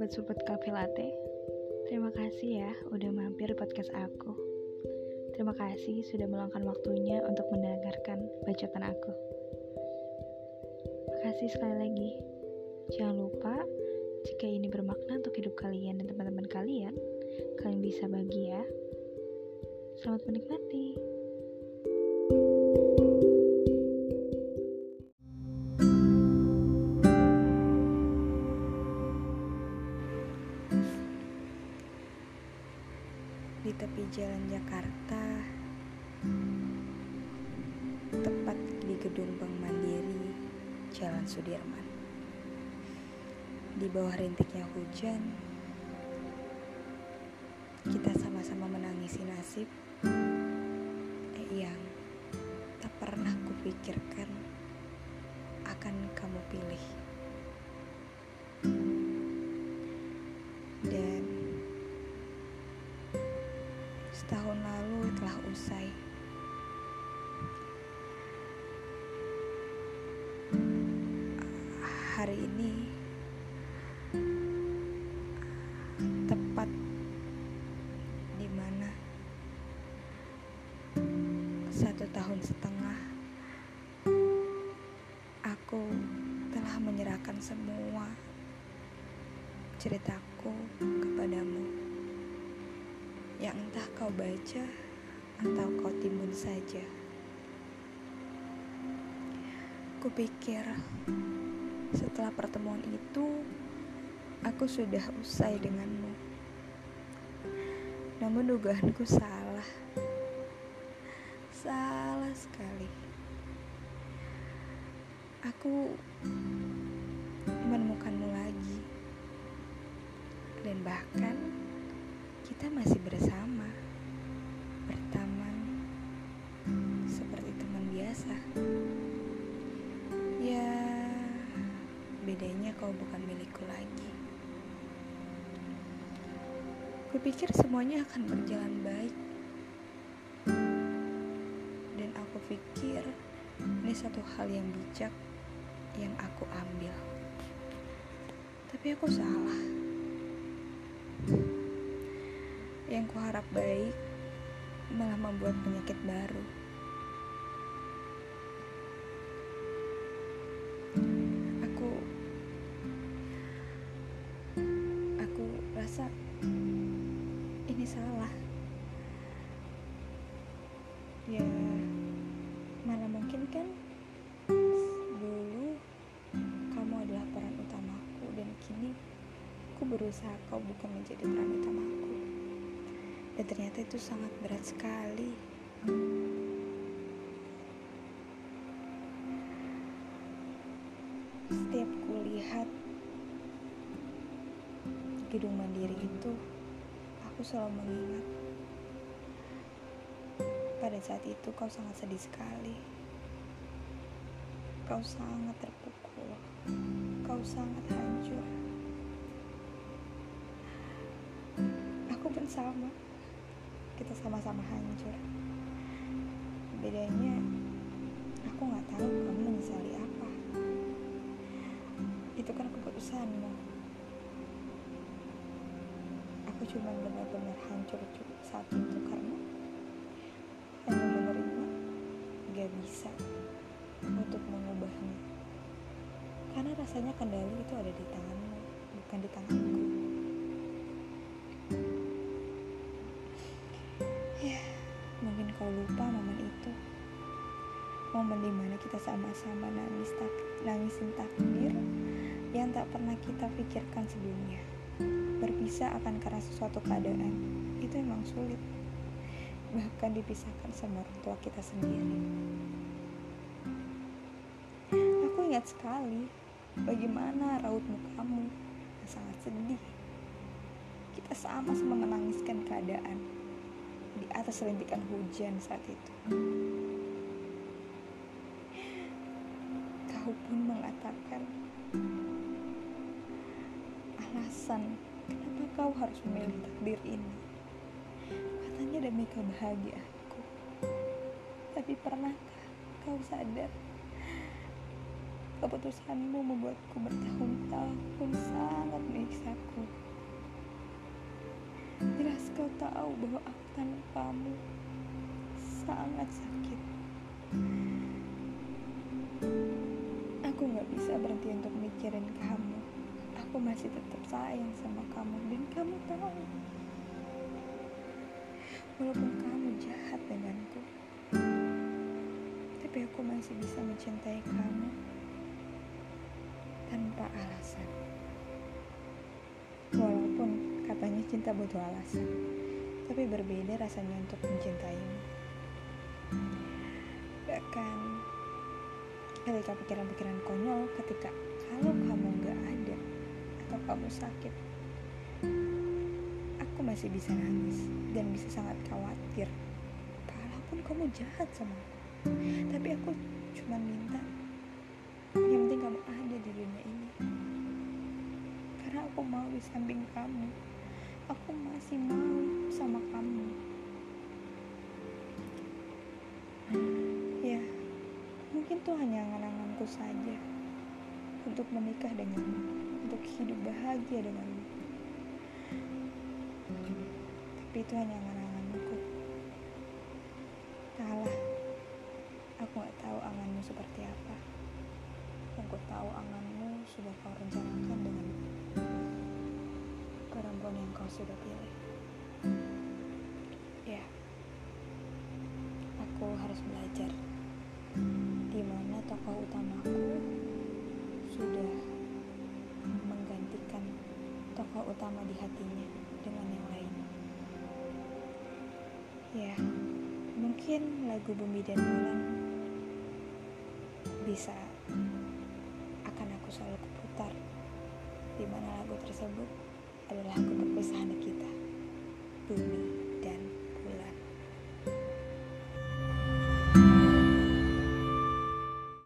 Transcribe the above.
sahabat support Cafe Latte. Terima kasih ya udah mampir podcast aku. Terima kasih sudah meluangkan waktunya untuk mendengarkan bacotan aku. Makasih sekali lagi. Jangan lupa, jika ini bermakna untuk hidup kalian dan teman-teman kalian, kalian bisa bagi ya. Selamat menikmati. Gedung Bank Mandiri, Jalan Sudirman. Di bawah rintiknya hujan, kita sama-sama menangisi nasib yang tak pernah kupikirkan akan kamu pilih. Dan setahun lalu telah usai. Hari ini tepat di mana satu tahun setengah aku telah menyerahkan semua ceritaku kepadamu yang entah kau baca atau kau timbun saja. Kupikir setelah pertemuan itu aku sudah usai denganmu. Namun dugaanku salah. Salah sekali. Aku menemukanmu lagi. Dan bahkan kita masih bersama kau bukan milikku lagi. Kupikir semuanya akan berjalan baik. Dan aku pikir ini satu hal yang bijak yang aku ambil. Tapi aku salah. Yang kuharap baik malah membuat penyakit baru. Rasa ini salah. Ya, mana mungkin kan dulu kamu adalah peran utamaku dan kini aku berusaha kau bukan menjadi peran utamaku dan ternyata itu sangat berat sekali. Setiap kulihat gedung mandiri itu, aku selalu mengingat pada saat itu kau sangat sedih sekali. Kau sangat terpukul. Kau sangat hancur. Aku pun sama kita sama-sama hancur. Bedanya, aku nggak tahu kamu menyesali apa. Itu kan keputusanmu. Cuma benar-benar hancur saat itu karena hanya menerima gak bisa untuk mengubahnya. Karena rasanya kendali itu ada di tanganmu, bukan di tanganku. mungkin kau lupa momen itu momen di mana kita sama-sama nangis tak nangisin takdir yang tak pernah kita pikirkan sebelumnya berpisah akan karena sesuatu keadaan. Itu emang sulit. Bahkan dipisahkan sama orang tua kita sendiri. Aku ingat sekali bagaimana raut mukamu yang sangat sedih. Kita sama-sama menangiskan keadaan di atas rintikan hujan saat itu. Kau pun mengatakan alasan kenapa kau harus memilih takdir ini. Katanya demi kebahagiaanku. Tapi pernahkah kau sadar Keputusanmu membuatku bertahun-tahun sangat menyiksaku. Jelas kau tahu bahwa aku tanpamu sangat sakit. Aku gak bisa berhenti untuk mikirin kamu. Aku masih tetap sayang sama kamu dan kamu tahu. Walaupun kamu jahat denganku, tapi aku masih bisa mencintai kamu tanpa alasan. Walaupun katanya cinta butuh alasan, tapi berbeda rasanya untuk mencintaimu. Bahkan ketika pikiran-pikiran konyol ketika kalau kamu gak ada atau kamu sakit, aku masih bisa nangis dan bisa sangat khawatir. Walaupun kamu jahat sama aku, tapi aku cuma minta yang penting kamu ada di dunia ini. Karena aku mau di samping kamu, aku masih mau sama kamu. Ya, mungkin tuh hanya angan-anganku saja untuk menikah denganmu, untuk hidup bahagia denganmu. Tapi itu hanya angan-anganku. Entahlah, aku gak tahu anganmu seperti apa. Yang ku tahu anganmu sudah kau rencanakan dengan perempuan yang kau sudah pilih. Ya, aku harus belajar di mana tokoh utamaku sudah di hatinya dengan yang lain. Ya, mungkin lagu Bumi dan Bulan bisa akan aku selalu kuputar di mana lagu tersebut adalah lagu perpisahan kita, Bumi dan Bulan.